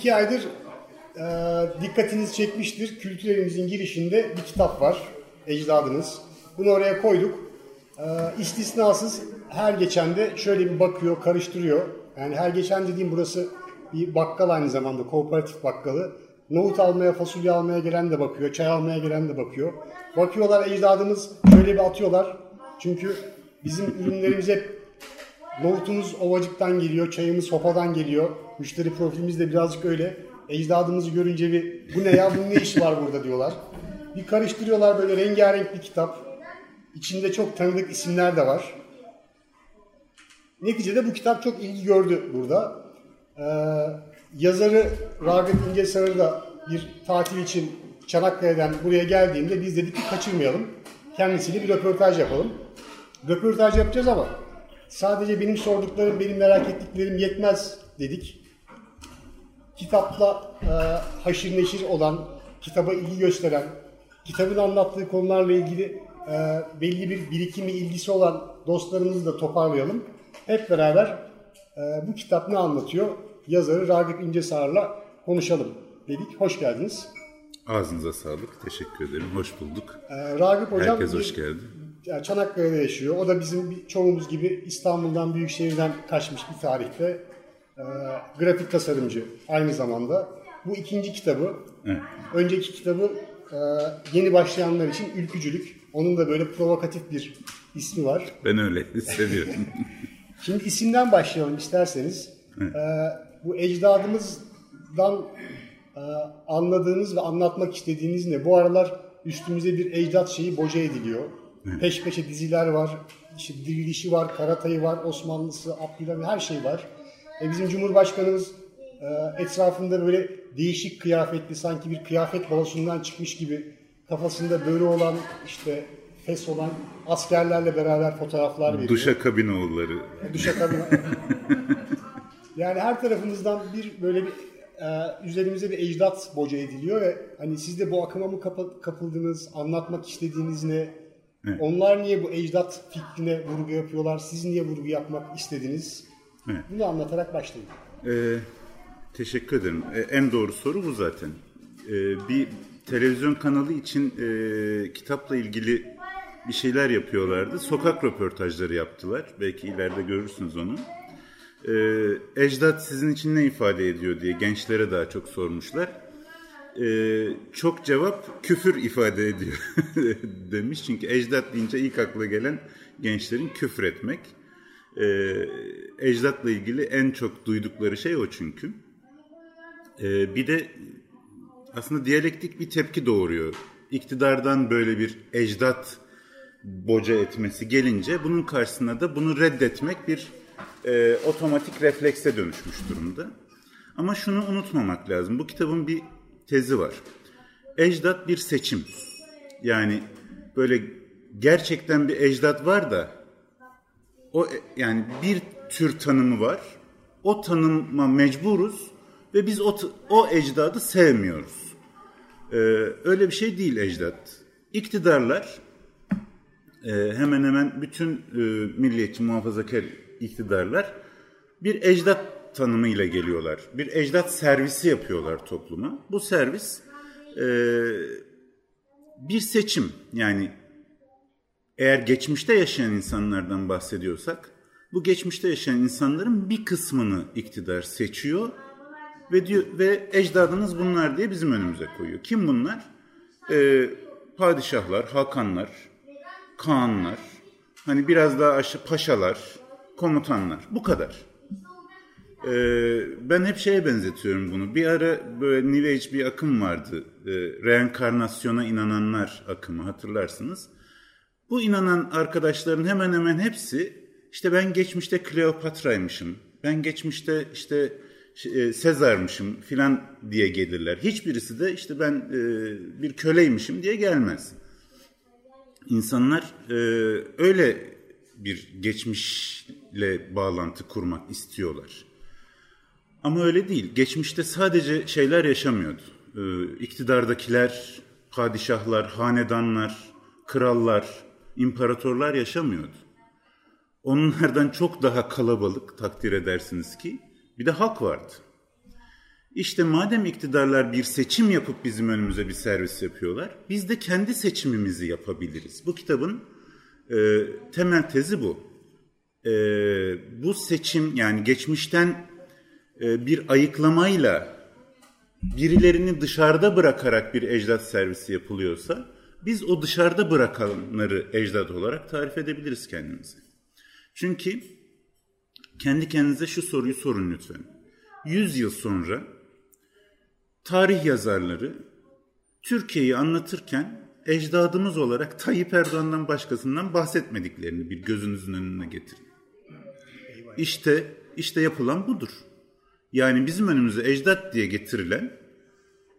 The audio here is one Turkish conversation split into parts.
iki aydır e, dikkatinizi çekmiştir. Kültürlerimizin girişinde bir kitap var. Ecdadınız. Bunu oraya koyduk. E, istisnasız her geçen de şöyle bir bakıyor, karıştırıyor. Yani her geçen dediğim burası bir bakkal aynı zamanda, kooperatif bakkalı. Nohut almaya, fasulye almaya gelen de bakıyor, çay almaya gelen de bakıyor. Bakıyorlar ecdadımız şöyle bir atıyorlar. Çünkü bizim ürünlerimiz hep nohutumuz ovacıktan geliyor, çayımız sopadan geliyor. Müşteri profilimiz de birazcık öyle. Ecdadımızı görünce bir bu ne ya, bunun ne işi var burada diyorlar. Bir karıştırıyorlar böyle rengarenk bir kitap. İçinde çok tanıdık isimler de var. Neticede bu kitap çok ilgi gördü burada. Ee, yazarı Ragıp İncesarı da bir tatil için Çanakkale'den buraya geldiğinde biz dedik ki kaçırmayalım. Kendisiyle bir röportaj yapalım. Röportaj yapacağız ama sadece benim sorduklarım, benim merak ettiklerim yetmez dedik. Kitapla e, haşir neşir olan, kitaba ilgi gösteren, kitabın anlattığı konularla ilgili e, belli bir birikimi, ilgisi olan dostlarımızı da toparlayalım. Hep beraber e, bu kitap ne anlatıyor? Yazarı Ragıp İncesar'la konuşalım dedik. Hoş geldiniz. Ağzınıza sağlık. Teşekkür ederim. Hoş bulduk. Ee, Ragıp Hocam Herkes hoş geldi. Yani Çanakkale'de yaşıyor. O da bizim çoğumuz gibi İstanbul'dan, Büyükşehir'den kaçmış bir tarihte. Ee, grafik tasarımcı aynı zamanda. Bu ikinci kitabı. Evet. Önceki kitabı e, yeni başlayanlar için Ülkücülük. Onun da böyle provokatif bir ismi var. Ben öyle hissediyorum. Şimdi isimden başlayalım isterseniz. Ee, bu ecdadımızdan e, anladığınız ve anlatmak istediğiniz ne? Bu aralar üstümüze bir ecdat şeyi boca ediliyor. Peş peşe diziler var. İşte Dirilişi var, Karatay'ı var, Osmanlısı, Abdülhamit her şey var. E bizim Cumhurbaşkanımız e, etrafında böyle değişik kıyafetli sanki bir kıyafet balosundan çıkmış gibi kafasında böyle olan işte fes olan askerlerle beraber fotoğraflar veriyor. Duşa kabin oğulları. Duşakabin. yani her tarafımızdan bir böyle bir e, üzerimize bir ecdat boca ediliyor ve hani siz de bu akıma mı kapa- kapıldınız, anlatmak istediğiniz ne? Onlar niye bu ecdat fikrine vurgu yapıyorlar? Siz niye vurgu yapmak istediniz? Evet. Bunu anlatarak başlayın. Ee, teşekkür ederim. Ee, en doğru soru bu zaten. Ee, bir televizyon kanalı için e, kitapla ilgili bir şeyler yapıyorlardı. Sokak röportajları yaptılar. Belki ileride görürsünüz onu. Ee, ecdat sizin için ne ifade ediyor diye gençlere daha çok sormuşlar. Ee, çok cevap küfür ifade ediyor demiş. Çünkü ecdat deyince ilk akla gelen gençlerin küfür etmek. Ee, ecdatla ilgili en çok duydukları şey o çünkü. Ee, bir de aslında diyalektik bir tepki doğuruyor. İktidardan böyle bir ecdat boca etmesi gelince bunun karşısına da bunu reddetmek bir e, otomatik reflekse dönüşmüş durumda. Ama şunu unutmamak lazım. Bu kitabın bir tezi var. Ecdat bir seçim. Yani böyle gerçekten bir ecdat var da o yani bir tür tanımı var. O tanıma mecburuz ve biz o, o ecdadı sevmiyoruz. Ee, öyle bir şey değil ecdat. İktidarlar e, hemen hemen bütün e, milliyetçi muhafazakar iktidarlar bir ecdat tanımıyla geliyorlar. Bir ecdat servisi yapıyorlar topluma. Bu servis e, bir seçim yani eğer geçmişte yaşayan insanlardan bahsediyorsak bu geçmişte yaşayan insanların bir kısmını iktidar seçiyor ve diyor ve ecdadınız bunlar diye bizim önümüze koyuyor. Kim bunlar? Ee, padişahlar, hakanlar, kağanlar, hani biraz daha aşağı paşalar, komutanlar. Bu kadar. Ee, ben hep şeye benzetiyorum bunu. Bir ara böyle New Age bir akım vardı. Ee, reenkarnasyona inananlar akımı hatırlarsınız. Bu inanan arkadaşların hemen hemen hepsi işte ben geçmişte Kleopatra'ymışım, ben geçmişte işte e, Sezar'mışım filan diye gelirler. Hiçbirisi de işte ben e, bir köleymişim diye gelmez. İnsanlar e, öyle bir geçmişle bağlantı kurmak istiyorlar. Ama öyle değil. Geçmişte sadece şeyler yaşamıyordu. Ee, iktidardakiler, padişahlar, hanedanlar, krallar, imparatorlar yaşamıyordu. Onlardan çok daha kalabalık takdir edersiniz ki bir de halk vardı. İşte madem iktidarlar bir seçim yapıp bizim önümüze bir servis yapıyorlar, biz de kendi seçimimizi yapabiliriz. Bu kitabın e, temel tezi bu. E, bu seçim yani geçmişten bir ayıklamayla birilerini dışarıda bırakarak bir ecdat servisi yapılıyorsa, biz o dışarıda bırakanları ecdat olarak tarif edebiliriz kendimize. Çünkü kendi kendinize şu soruyu sorun lütfen. 100 yıl sonra tarih yazarları Türkiye'yi anlatırken ecdadımız olarak Tayyip Erdoğan'dan başkasından bahsetmediklerini bir gözünüzün önüne getirin. İşte işte yapılan budur. Yani bizim önümüze ecdat diye getirilen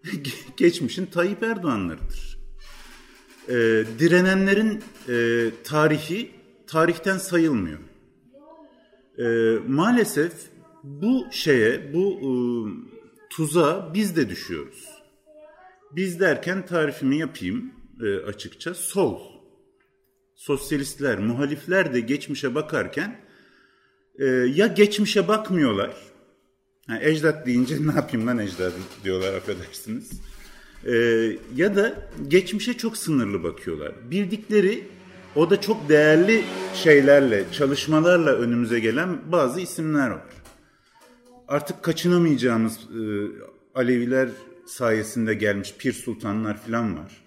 geçmişin Tayyip Erdoğanlarıdır. Ee, direnenlerin e, tarihi tarihten sayılmıyor. Ee, maalesef bu şeye, bu e, tuzağa biz de düşüyoruz. Biz derken tarifimi yapayım e, açıkça. Sol, sosyalistler, muhalifler de geçmişe bakarken e, ya geçmişe bakmıyorlar. Yani ecdat deyince ne yapayım lan ecdadı diyorlar affedersiniz. E, ya da geçmişe çok sınırlı bakıyorlar. Bildikleri o da çok değerli şeylerle, çalışmalarla önümüze gelen bazı isimler var. Artık kaçınamayacağımız e, Aleviler sayesinde gelmiş pir sultanlar falan var.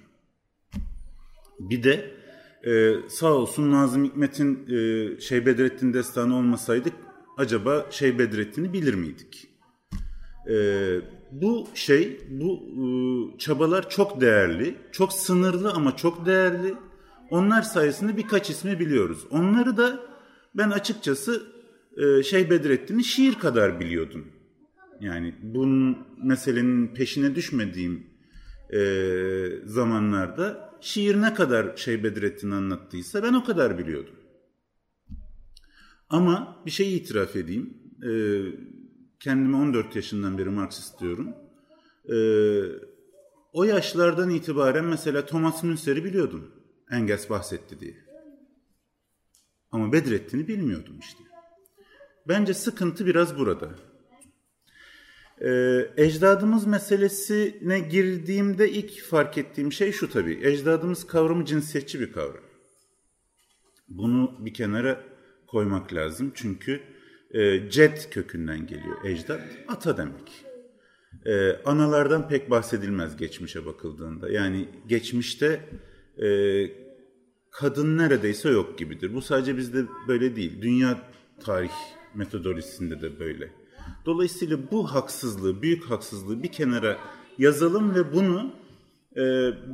Bir de e, sağ olsun Nazım Hikmet'in e, Şeyh Bedrettin destanı olmasaydık acaba Şeyh Bedrettin'i bilir miydik? E, bu şey, bu e, çabalar çok değerli, çok sınırlı ama çok değerli. Onlar sayesinde birkaç ismi biliyoruz. Onları da ben açıkçası e, Şeyh Bedrettin'i şiir kadar biliyordum. Yani bunun meselenin peşine düşmediğim e, zamanlarda şiir ne kadar Şeyh Bedrettin anlattıysa ben o kadar biliyordum. Ama bir şey itiraf edeyim. E, kendimi 14 yaşından beri Marksist diyorum. E, o yaşlardan itibaren mesela Thomas Münster'i biliyordum. Engels bahsetti diye. Ama Bedrettin'i bilmiyordum işte. Bence sıkıntı biraz burada. Ee, ecdadımız meselesine girdiğimde ilk fark ettiğim şey şu tabii. Ecdadımız kavramı cinsiyetçi bir kavram. Bunu bir kenara koymak lazım. Çünkü e, ced kökünden geliyor ecdat. Ata demek. E, analardan pek bahsedilmez geçmişe bakıldığında. Yani geçmişte e, kadın neredeyse yok gibidir. Bu sadece bizde böyle değil. Dünya tarih metodolojisinde de böyle. Dolayısıyla bu haksızlığı, büyük haksızlığı bir kenara yazalım ve bunu e,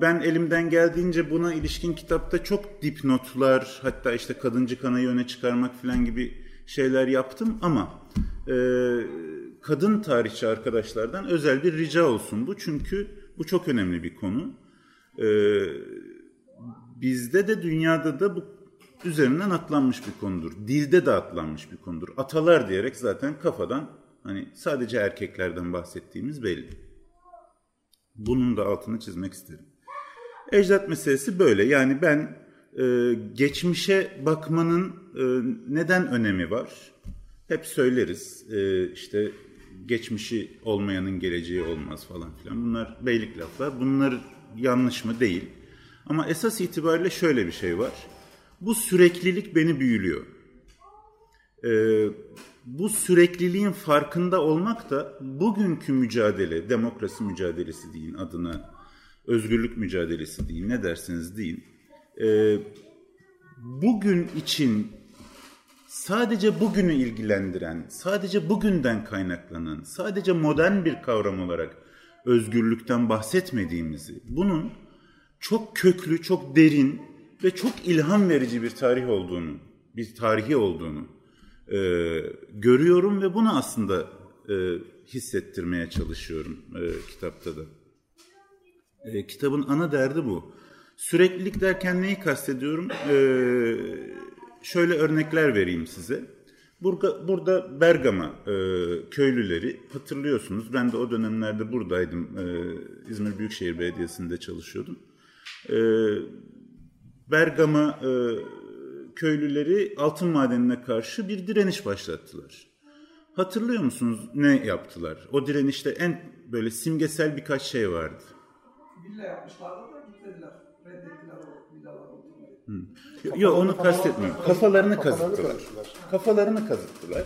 ben elimden geldiğince buna ilişkin kitapta çok dipnotlar, hatta işte kadıncı kanayı öne çıkarmak falan gibi şeyler yaptım ama e, kadın tarihçi arkadaşlardan özel bir rica olsun bu. Çünkü bu çok önemli bir konu. E, bizde de dünyada da bu üzerinden atlanmış bir konudur. Dilde de atlanmış bir konudur. Atalar diyerek zaten kafadan hani sadece erkeklerden bahsettiğimiz belli. Bunun da altını çizmek isterim. Ecdat meselesi böyle. Yani ben e, geçmişe bakmanın e, neden önemi var? Hep söyleriz. E, işte geçmişi olmayanın geleceği olmaz falan filan. Bunlar beylik laflar. Bunlar yanlış mı? Değil. Ama esas itibariyle şöyle bir şey var. Bu süreklilik beni büyülüyor. Ee, bu sürekliliğin farkında olmak da bugünkü mücadele, demokrasi mücadelesi deyin adına, özgürlük mücadelesi deyin, ne derseniz deyin. Ee, bugün için sadece bugünü ilgilendiren, sadece bugünden kaynaklanan, sadece modern bir kavram olarak özgürlükten bahsetmediğimizi, bunun çok köklü, çok derin ve çok ilham verici bir tarih olduğunu, bir tarihi olduğunu e, görüyorum ve bunu aslında e, hissettirmeye çalışıyorum e, kitapta da. E, kitabın ana derdi bu. Süreklilik derken neyi kastediyorum? E, şöyle örnekler vereyim size. Burada, burada Bergama e, köylüleri hatırlıyorsunuz. Ben de o dönemlerde buradaydım. E, İzmir Büyükşehir Belediyesi'nde çalışıyordum. E, Bergama e, köylüleri altın madenine karşı bir direniş başlattılar. Hatırlıyor musunuz ne yaptılar? O direnişte en böyle simgesel birkaç şey vardı. Villa yapmışlardı da gitmediler. Yok onu kastetmiyorum. Kafalarını kazıttılar. kazıttılar. Kafalarını kazıttılar.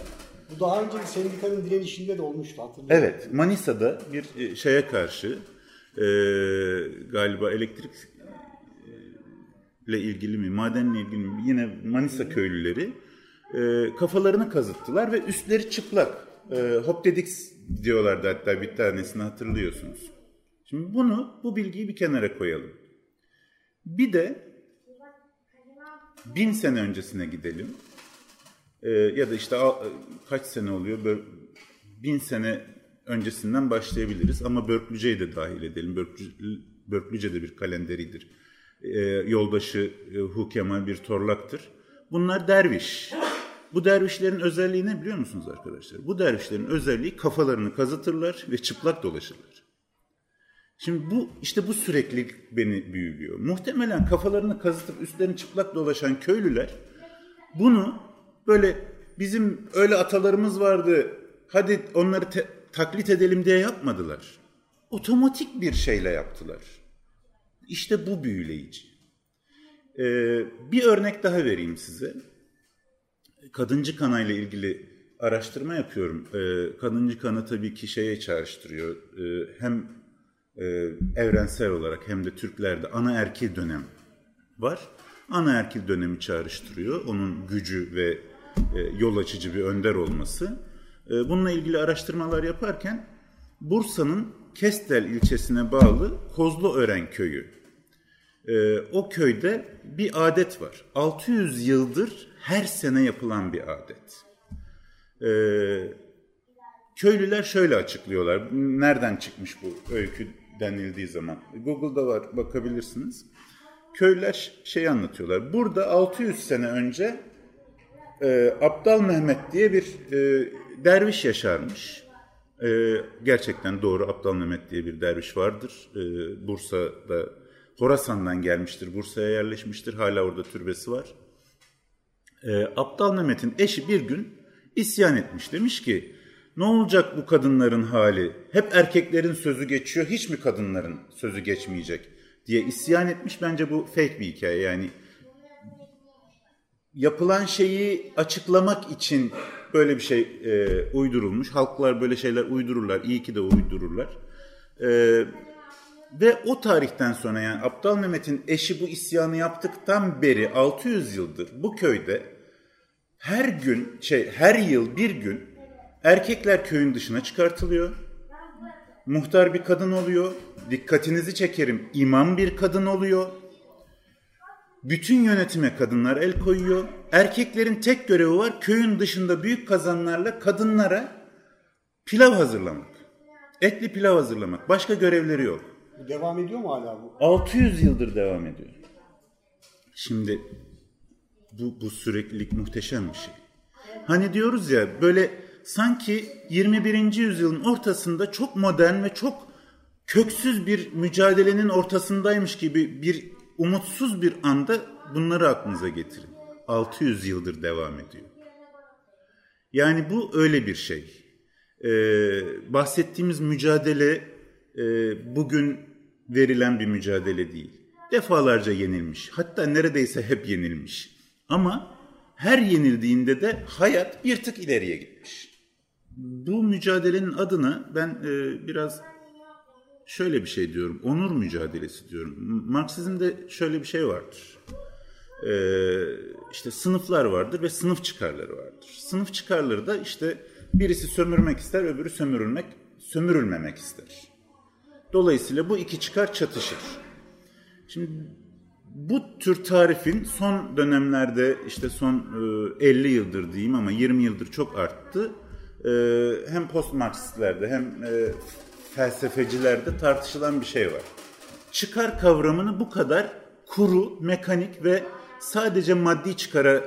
Bu daha önce sendikanın direnişinde de olmuştu hatırlıyorum. Evet, Manisa'da bir e, şeye karşı e, galiba elektrik e, ile ilgili mi, madenle ilgili mi yine Manisa köylüleri e, kafalarını kazıttılar ve üstleri çıplak. E, hop dedik diyorlardı hatta bir tanesini hatırlıyorsunuz. Şimdi bunu, bu bilgiyi bir kenara koyalım. Bir de bin sene öncesine gidelim. Ee, ya da işte al- kaç sene oluyor? Böyle bin sene öncesinden başlayabiliriz ama Börklüce'yi de dahil edelim. Börklü, Börklüce de bir kalenderidir. Ee, yoldaşı e, Hu Kemal bir torlaktır. Bunlar derviş. Bu dervişlerin özelliği ne biliyor musunuz arkadaşlar? Bu dervişlerin özelliği kafalarını kazıtırlar ve çıplak dolaşırlar. Şimdi bu işte bu süreklilik beni büyülüyor. Muhtemelen kafalarını kazıtıp üstlerini çıplak dolaşan köylüler bunu böyle bizim öyle atalarımız vardı hadi onları te- taklit edelim diye yapmadılar. Otomatik bir şeyle yaptılar. İşte bu büyüleyici. Ee, bir örnek daha vereyim size. Kadıncı kanayla ilgili araştırma yapıyorum. Ee, kadıncı kanı tabii ki şeye çağrıştırıyor. Ee, hem e, evrensel olarak hem de Türklerde ana erkil dönem var. Ana erkil dönemi çağrıştırıyor. Onun gücü ve e, yol açıcı bir önder olması. E, bununla ilgili araştırmalar yaparken Bursa'nın Kestel ilçesine bağlı Kozluören köyü. E, o köyde bir adet var. 600 yıldır her sene yapılan bir adet. E, köylüler şöyle açıklıyorlar. Nereden çıkmış bu öykü denildiği zaman. Google'da var bakabilirsiniz. Köylüler şey anlatıyorlar. Burada 600 sene önce e, Abdal Mehmet diye bir e, derviş yaşarmış. E, gerçekten doğru Abdal Mehmet diye bir derviş vardır. E, Bursa'da Horasan'dan gelmiştir. Bursa'ya yerleşmiştir. Hala orada türbesi var. E, Abdal Mehmet'in eşi bir gün isyan etmiş. Demiş ki ne olacak bu kadınların hali? Hep erkeklerin sözü geçiyor. Hiç mi kadınların sözü geçmeyecek? diye isyan etmiş. Bence bu fake bir hikaye. Yani yapılan şeyi açıklamak için böyle bir şey e, uydurulmuş. Halklar böyle şeyler uydururlar. İyi ki de uydururlar. E, ve o tarihten sonra yani Abdal Mehmet'in eşi bu isyanı yaptıktan beri 600 yıldır bu köyde her gün şey her yıl bir gün erkekler köyün dışına çıkartılıyor. Muhtar bir kadın oluyor. Dikkatinizi çekerim. imam bir kadın oluyor. Bütün yönetime kadınlar el koyuyor. Erkeklerin tek görevi var köyün dışında büyük kazanlarla kadınlara pilav hazırlamak. Etli pilav hazırlamak. Başka görevleri yok. Devam ediyor mu hala bu? 600 yıldır devam ediyor. Şimdi bu, bu süreklilik muhteşem bir şey. Hani diyoruz ya böyle sanki 21. yüzyılın ortasında çok modern ve çok köksüz bir mücadelenin ortasındaymış gibi bir umutsuz bir anda bunları aklınıza getirin. 600 yıldır devam ediyor. Yani bu öyle bir şey. Ee, bahsettiğimiz mücadele e, bugün verilen bir mücadele değil. Defalarca yenilmiş. Hatta neredeyse hep yenilmiş. Ama her yenildiğinde de hayat bir tık ileriye gitmiş. Bu mücadelenin adına ben e, biraz şöyle bir şey diyorum. Onur mücadelesi diyorum. Marksizmde şöyle bir şey vardır. Ee, işte sınıflar vardır ve sınıf çıkarları vardır. Sınıf çıkarları da işte birisi sömürmek ister, öbürü sömürülmek, sömürülmemek ister. Dolayısıyla bu iki çıkar çatışır. Şimdi bu tür tarifin son dönemlerde işte son e, 50 yıldır diyeyim ama 20 yıldır çok arttı. E, hem post Marksistlerde hem e, felsefecilerde tartışılan bir şey var. Çıkar kavramını bu kadar kuru, mekanik ve sadece maddi çıkara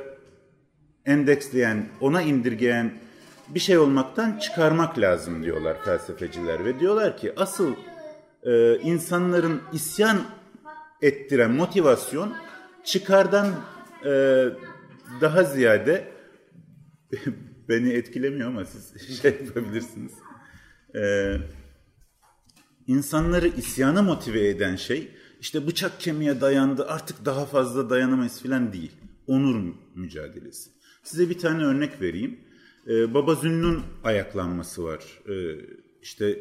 endeksleyen, ona indirgeyen bir şey olmaktan çıkarmak lazım diyorlar felsefeciler ve diyorlar ki asıl e, insanların isyan ettiren motivasyon çıkardan e, daha ziyade Beni etkilemiyor ama siz şey yapabilirsiniz. Ee, insanları isyana motive eden şey işte bıçak kemiğe dayandı artık daha fazla dayanamayız falan değil. Onur mücadelesi. Size bir tane örnek vereyim. Ee, Baba Zünnun ayaklanması var. Ee, işte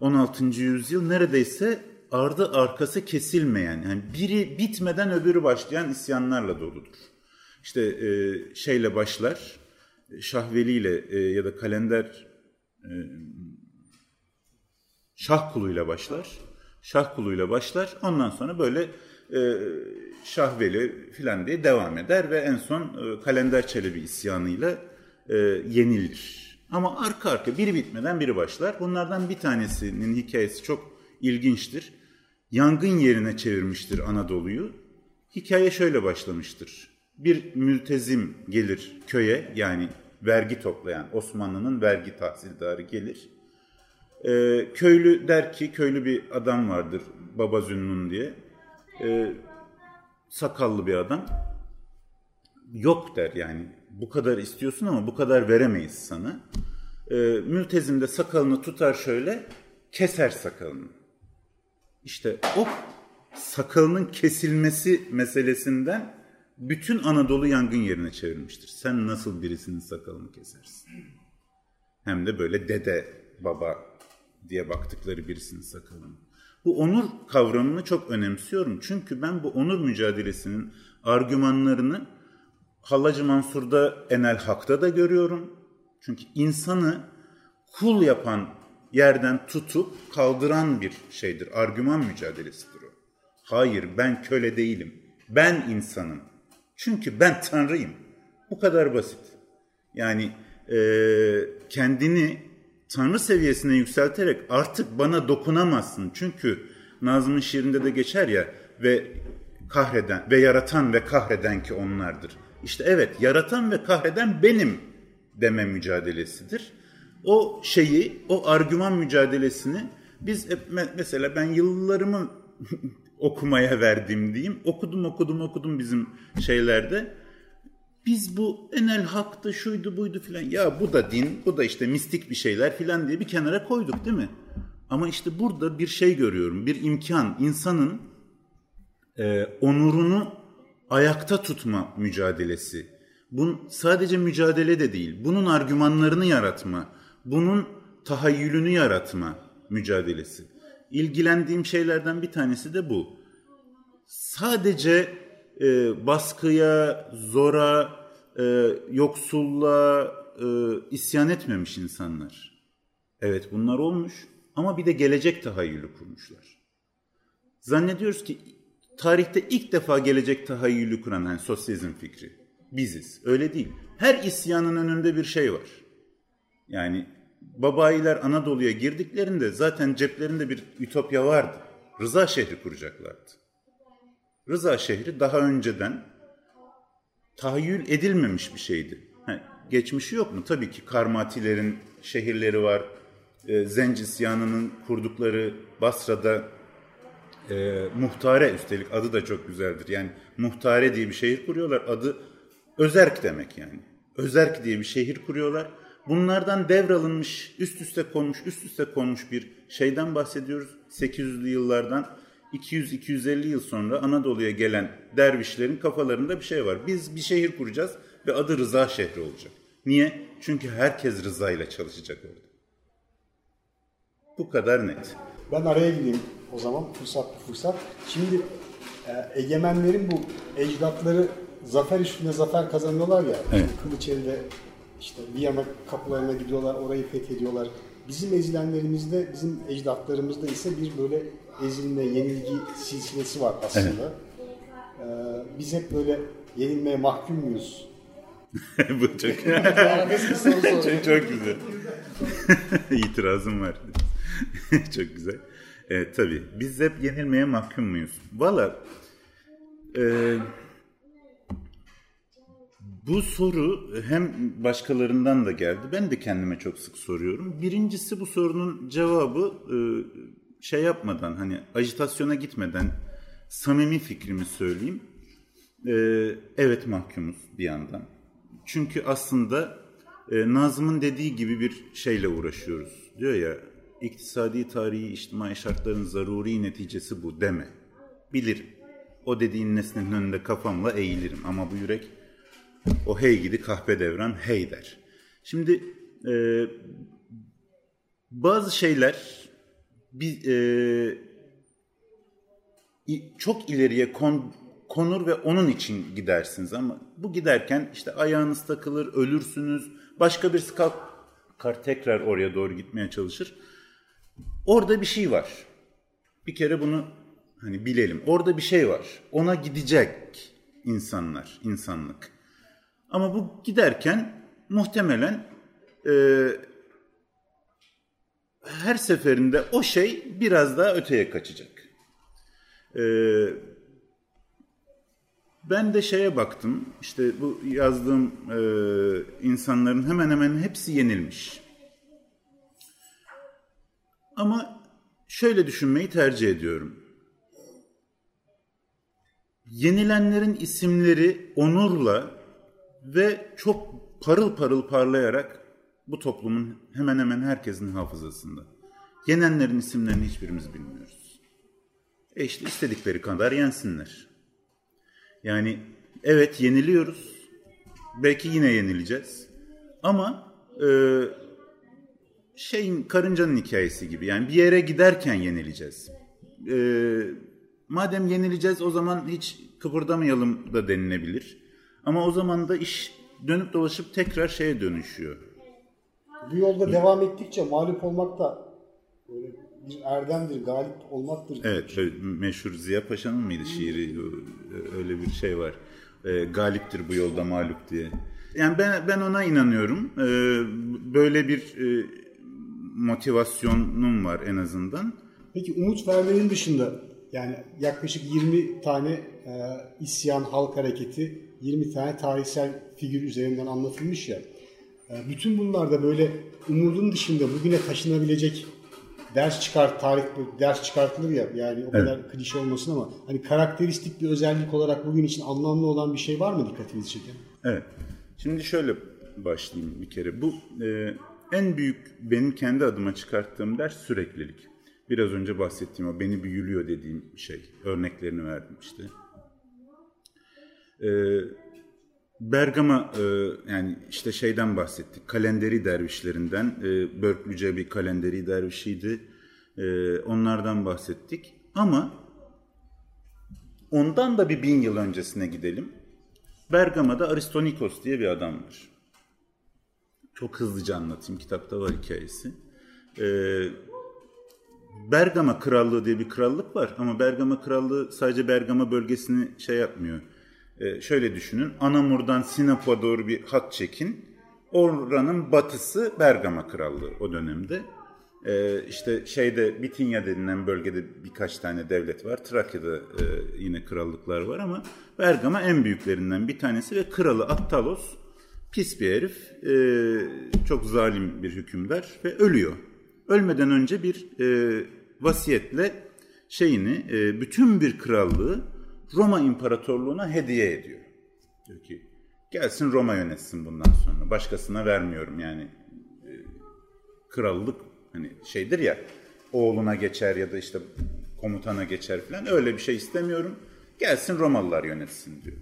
16. yüzyıl neredeyse ardı arkası kesilmeyen, yani biri bitmeden öbürü başlayan isyanlarla doludur. İşte e, şeyle başlar, Şahveli ile e, ya da kalender e, Şah kuluyla başlar. Şah kuluyla başlar. Ondan sonra böyle e, Şahveli filan diye devam eder ve en son e, Kalender Çelebi isyanıyla e, yenilir. Ama arka arka biri bitmeden biri başlar. Bunlardan bir tanesinin hikayesi çok ilginçtir. Yangın yerine çevirmiştir Anadolu'yu. Hikaye şöyle başlamıştır. Bir mültezim gelir köye yani vergi toplayan Osmanlı'nın vergi tahsildarı gelir. Ee, köylü der ki köylü bir adam vardır Baba Zünnun diye. Ee, sakallı bir adam. Yok der yani bu kadar istiyorsun ama bu kadar veremeyiz sana. Ee, mültezim de sakalını tutar şöyle keser sakalını. İşte o sakalının kesilmesi meselesinden bütün Anadolu yangın yerine çevirmiştir. Sen nasıl birisinin sakalını kesersin? Hem de böyle dede, baba diye baktıkları birisinin sakalını. Bu onur kavramını çok önemsiyorum. Çünkü ben bu onur mücadelesinin argümanlarını Hallacı Mansur'da Enel Hak'ta da görüyorum. Çünkü insanı kul yapan yerden tutup kaldıran bir şeydir. Argüman mücadelesidir o. Hayır ben köle değilim. Ben insanım. Çünkü ben Tanrıyım. Bu kadar basit. Yani e, kendini Tanrı seviyesine yükselterek artık bana dokunamazsın. Çünkü Nazım'ın şiirinde de geçer ya ve kahreden ve yaratan ve kahreden ki onlardır. İşte evet yaratan ve kahreden benim deme mücadelesidir. O şeyi, o argüman mücadelesini biz mesela ben yıllarımı okumaya verdim diyeyim. Okudum okudum okudum bizim şeylerde. Biz bu enel haktı şuydu buydu filan. Ya bu da din, bu da işte mistik bir şeyler filan diye bir kenara koyduk değil mi? Ama işte burada bir şey görüyorum. Bir imkan, insanın e, onurunu ayakta tutma mücadelesi. Bunun sadece mücadele de değil. Bunun argümanlarını yaratma, bunun tahayyülünü yaratma mücadelesi. İlgilendiğim şeylerden bir tanesi de bu. Sadece e, baskıya, zora, e, yoksulluğa e, isyan etmemiş insanlar. Evet bunlar olmuş ama bir de gelecek tahayyülü kurmuşlar. Zannediyoruz ki tarihte ilk defa gelecek tahayyülü kuran yani sosyalizm fikri biziz. Öyle değil. Her isyanın önünde bir şey var. Yani babayiler Anadolu'ya girdiklerinde zaten ceplerinde bir ütopya vardı. Rıza şehri kuracaklardı. Rıza şehri daha önceden tahayyül edilmemiş bir şeydi. Ha, geçmişi yok mu? Tabii ki Karmatilerin şehirleri var. E, Zenc isyanının kurdukları Basra'da e, Muhtare üstelik adı da çok güzeldir. Yani Muhtare diye bir şehir kuruyorlar. Adı Özerk demek yani. Özerk diye bir şehir kuruyorlar. Bunlardan devralınmış, üst üste konmuş, üst üste konmuş bir şeyden bahsediyoruz. 800'lü yıllardan 200-250 yıl sonra Anadolu'ya gelen dervişlerin kafalarında bir şey var. Biz bir şehir kuracağız ve adı Rıza şehri olacak. Niye? Çünkü herkes Rıza ile çalışacak orada. Bu kadar net. Ben araya gideyim o zaman fırsat fırsat. Şimdi e, egemenlerin bu ecdatları zafer üstünde zafer kazanıyorlar ya. Evet. Kılıç elde işte Viyana kapılarına gidiyorlar, orayı fethediyorlar. Bizim ezilenlerimizde, bizim ecdatlarımızda ise bir böyle ezilme, yenilgi silsilesi var aslında. Ee, biz hep böyle yenilmeye mahkum muyuz? Bu çok, çok, çok güzel. İtirazım var. çok güzel. Evet tabii. Biz hep yenilmeye mahkum muyuz? Valla e, bu soru hem başkalarından da geldi. Ben de kendime çok sık soruyorum. Birincisi bu sorunun cevabı e, şey yapmadan hani ajitasyona gitmeden samimi fikrimi söyleyeyim. E, evet mahkumuz bir yandan. Çünkü aslında e, Nazım'ın dediği gibi bir şeyle uğraşıyoruz. Diyor ya iktisadi, tarihi, içtimai şartların zaruri neticesi bu deme. Bilirim. O dediğin nesnenin önünde kafamla eğilirim ama bu yürek o hey gidi kahpe devran hey der. Şimdi e, bazı şeyler bir, e, çok ileriye kon, konur ve onun için gidersiniz ama bu giderken işte ayağınız takılır, ölürsünüz, başka birisi kalkar tekrar oraya doğru gitmeye çalışır. Orada bir şey var. Bir kere bunu hani bilelim. Orada bir şey var. Ona gidecek insanlar, insanlık. Ama bu giderken muhtemelen e, her seferinde o şey biraz daha öteye kaçacak. E, ben de şeye baktım, işte bu yazdığım e, insanların hemen hemen hepsi yenilmiş. Ama şöyle düşünmeyi tercih ediyorum. Yenilenlerin isimleri onurla ve çok parıl parıl parlayarak bu toplumun hemen hemen herkesin hafızasında. Yenenlerin isimlerini hiçbirimiz bilmiyoruz. E işte istedikleri kadar yensinler. Yani evet yeniliyoruz. Belki yine yenileceğiz. Ama e, şeyin karıncanın hikayesi gibi. Yani bir yere giderken yenileceğiz. E, madem yenileceğiz o zaman hiç kıpırdamayalım da denilebilir. Ama o zaman da iş dönüp dolaşıp tekrar şeye dönüşüyor. Bu yolda devam ettikçe mağlup olmak da böyle bir erdemdir, galip olmaktır. Evet, meşhur Ziya Paşa'nın mıydı şiiri? Öyle bir şey var. E, galiptir bu yolda mağlup diye. Yani ben ben ona inanıyorum. E, böyle bir e, motivasyonum var en azından. Peki umut vermenin dışında yani yaklaşık 20 tane e, isyan halk hareketi, 20 tane tarihsel figür üzerinden anlatılmış ya. E, bütün bunlarda böyle umudun dışında bugüne taşınabilecek ders çıkart tarih ders çıkartılır ya yani o kadar evet. klişe olmasın ama hani karakteristik bir özellik olarak bugün için anlamlı olan bir şey var mı dikkatinizi çeken? Evet. Şimdi şöyle başlayayım bir kere. Bu e, en büyük benim kendi adıma çıkarttığım ders süreklilik. Biraz önce bahsettiğim o beni büyülüyor dediğim şey. Örneklerini verdim işte. E, Bergama e, yani işte şeyden bahsettik. Kalenderi dervişlerinden. E, Börklüce bir kalenderi dervişiydi. E, onlardan bahsettik. Ama ondan da bir bin yıl öncesine gidelim. Bergama'da Aristonikos diye bir adam var. Çok hızlıca anlatayım. Kitapta var hikayesi. Bergama Krallığı diye bir krallık var. Ama Bergama Krallığı sadece Bergama bölgesini şey yapmıyor e, şöyle düşünün. Anamur'dan Sinop'a doğru bir hat çekin. Oranın batısı Bergama Krallığı o dönemde. E, işte şeyde Bitinya denilen bölgede birkaç tane devlet var. Trakya'da e, yine krallıklar var ama Bergama en büyüklerinden bir tanesi ve kralı Attalos pis bir herif. E, çok zalim bir hükümdar ve ölüyor. Ölmeden önce bir e, vasiyetle şeyini, e, bütün bir krallığı Roma İmparatorluğu'na hediye ediyor. Diyor ki gelsin Roma yönetsin bundan sonra. Başkasına vermiyorum yani. E, krallık hani şeydir ya oğluna geçer ya da işte komutana geçer falan öyle bir şey istemiyorum. Gelsin Romalılar yönetsin diyor.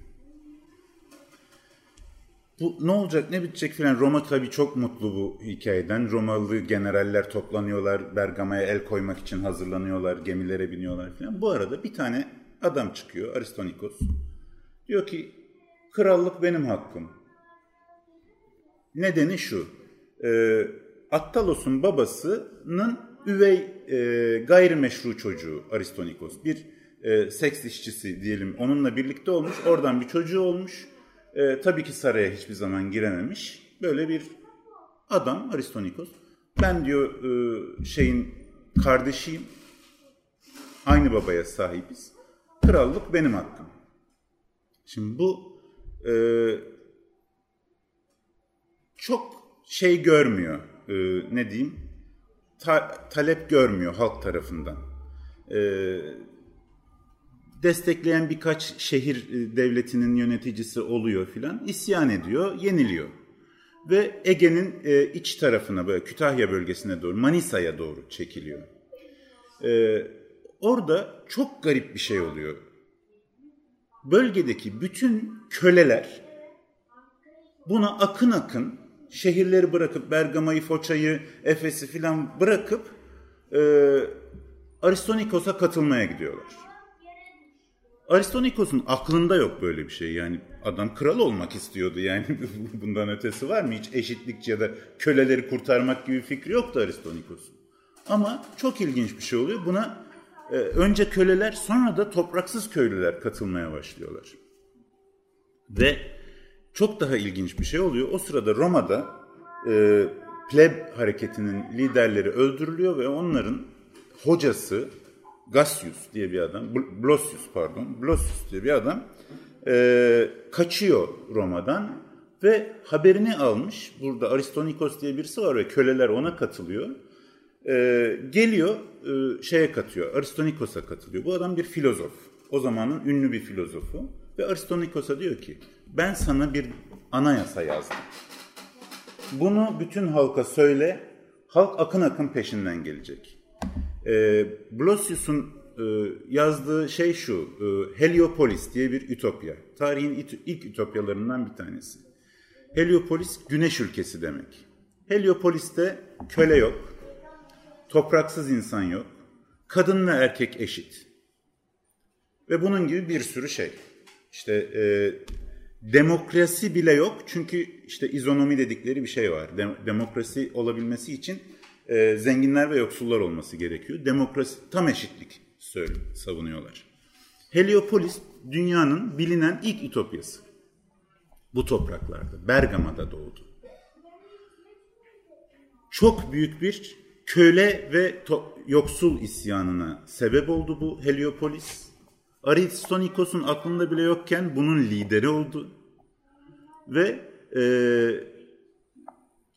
Bu ne olacak ne bitecek filan. Roma tabii çok mutlu bu hikayeden. Romalı generaller toplanıyorlar. Bergama'ya el koymak için hazırlanıyorlar. Gemilere biniyorlar filan. Bu arada bir tane adam çıkıyor Aristonikos. Diyor ki krallık benim hakkım. Nedeni şu. E, Attalos'un babasının üvey e, gayrimeşru çocuğu Aristonikos. Bir e, seks işçisi diyelim onunla birlikte olmuş. Oradan bir çocuğu olmuş. E, tabii ki saraya hiçbir zaman girememiş. Böyle bir adam Aristonikos. Ben diyor e, şeyin kardeşiyim. Aynı babaya sahibiz krallık benim hakkım. Şimdi bu e, çok şey görmüyor, e, ne diyeyim, ta, talep görmüyor halk tarafından. E, destekleyen birkaç şehir e, devletinin yöneticisi oluyor filan, isyan ediyor, yeniliyor. ve Ege'nin e, iç tarafına böyle Kütahya bölgesine doğru Manisa'ya doğru çekiliyor. E, orada çok garip bir şey oluyor. Bölgedeki bütün köleler buna akın akın şehirleri bırakıp Bergama'yı, Foça'yı, Efes'i filan bırakıp e, Aristonikos'a katılmaya gidiyorlar. Aristonikos'un aklında yok böyle bir şey. Yani adam kral olmak istiyordu. Yani bundan ötesi var mı? Hiç eşitlikçi ya da köleleri kurtarmak gibi fikri yoktu Aristonikos'un. Ama çok ilginç bir şey oluyor. Buna e, önce köleler sonra da topraksız köylüler katılmaya başlıyorlar. Ve çok daha ilginç bir şey oluyor. O sırada Roma'da e, pleb hareketinin liderleri öldürülüyor ve onların hocası Gassius diye bir adam, Blosius pardon, Blosius diye bir adam e, kaçıyor Roma'dan ve haberini almış. Burada Aristonikos diye birisi var ve köleler ona katılıyor. E, geliyor e, şeye katıyor, Aristonikos'a katılıyor. Bu adam bir filozof. O zamanın ünlü bir filozofu. Ve Aristonikos'a diyor ki ben sana bir anayasa yazdım. Bunu bütün halka söyle, halk akın akın peşinden gelecek. E, Blosius'un e, yazdığı şey şu, e, Heliopolis diye bir ütopya. Tarihin ilk, ilk ütopyalarından bir tanesi. Heliopolis güneş ülkesi demek. Heliopolis'te köle yok, topraksız insan yok, kadın ve erkek eşit. Ve bunun gibi bir sürü şey. İşte e, demokrasi bile yok çünkü işte izonomi dedikleri bir şey var. demokrasi olabilmesi için e, zenginler ve yoksullar olması gerekiyor. Demokrasi tam eşitlik söylüyor, savunuyorlar. Heliopolis dünyanın bilinen ilk ütopyası. Bu topraklarda, Bergama'da doğdu. Çok büyük bir köle ve yoksul isyanına sebep oldu bu Heliopolis. Aristonikos'un aklında bile yokken bunun lideri oldu. Ve e,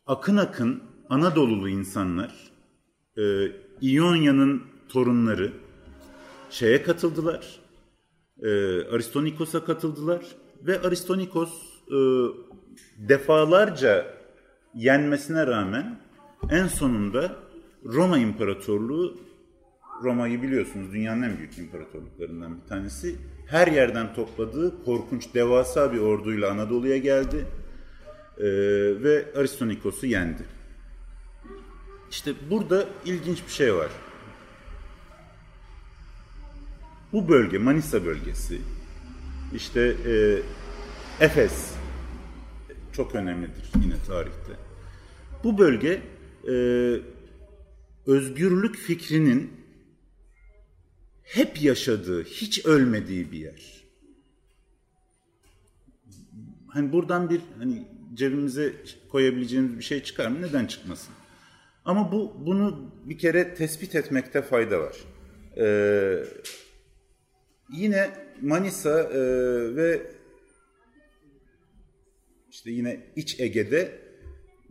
akın akın Anadolulu insanlar e, İonya'nın torunları şeye katıldılar. E, Aristonikos'a katıldılar ve Aristonikos e, defalarca yenmesine rağmen en sonunda Roma İmparatorluğu Roma'yı biliyorsunuz dünyanın en büyük imparatorluklarından bir tanesi. Her yerden topladığı korkunç devasa bir orduyla Anadolu'ya geldi e, ve Aristonikos'u yendi. İşte burada ilginç bir şey var. Bu bölge, Manisa bölgesi, işte e, Efes çok önemlidir yine tarihte. Bu bölge e, özgürlük fikrinin hep yaşadığı, hiç ölmediği bir yer. Hani buradan bir hani cebimize koyabileceğimiz bir şey çıkar mı? Neden çıkmasın? Ama bu bunu bir kere tespit etmekte fayda var. Ee, yine Manisa e, ve işte yine İç Ege'de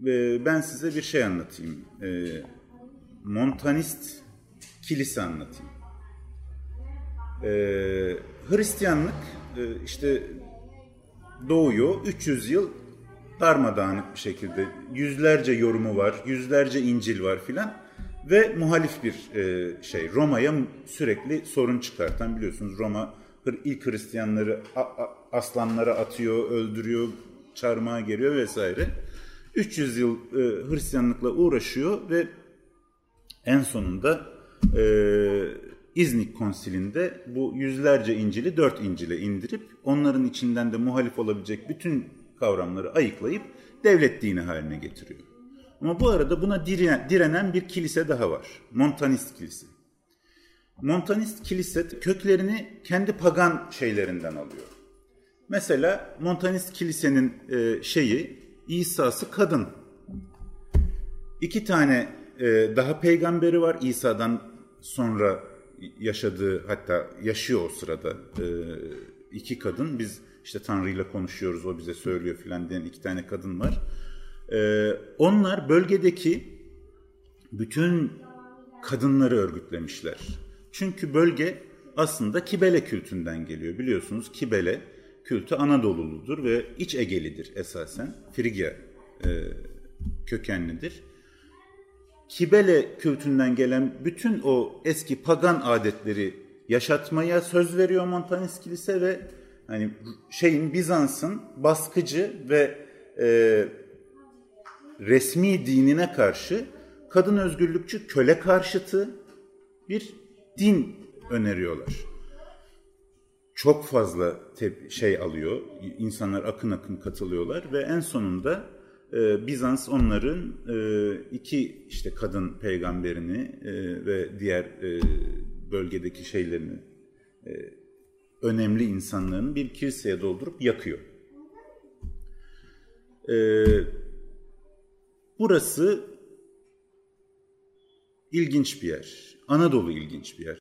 e, ben size bir şey anlatayım. E, Montanist kilise anlatayım. E, Hristiyanlık e, işte doğuyor 300 yıl darmadağınık bir şekilde. Yüzlerce yorumu var, yüzlerce İncil var filan ve muhalif bir e, şey. Roma'ya sürekli sorun çıkartan biliyorsunuz Roma ilk Hristiyanları a, a, aslanlara atıyor, öldürüyor, çarmıha geliyor vesaire. 300 yıl e, Hristiyanlıkla uğraşıyor ve en sonunda e, İznik konsilinde bu yüzlerce İncil'i dört İncil'e indirip onların içinden de muhalif olabilecek bütün kavramları ayıklayıp devlet dini haline getiriyor. Ama bu arada buna direnen bir kilise daha var. Montanist kilise. Montanist kilise köklerini kendi pagan şeylerinden alıyor. Mesela Montanist kilisenin e, şeyi İsa'sı kadın. İki tane e, daha peygamberi var İsa'dan sonra yaşadığı hatta yaşıyor o sırada e, iki kadın. Biz işte Tanrı ile konuşuyoruz o bize söylüyor filan diyen iki tane kadın var. Ee, onlar bölgedeki bütün kadınları örgütlemişler. Çünkü bölge aslında Kibele kültünden geliyor. Biliyorsunuz Kibele kültü Anadolu'ludur ve İç Egelidir esasen. Frigya e, kökenlidir. Kibele kültünden gelen bütün o eski pagan adetleri yaşatmaya söz veriyor Montanis Kilise ve hani şeyin Bizans'ın baskıcı ve e, resmi dinine karşı kadın özgürlükçü köle karşıtı bir din öneriyorlar. Çok fazla tep- şey alıyor, insanlar akın akın katılıyorlar ve en sonunda e, Bizans onların e, iki işte kadın peygamberini e, ve diğer e, bölgedeki şeylerini e, önemli insanların bir kiliseye doldurup yakıyor. E, burası ilginç bir yer. Anadolu ilginç bir yer.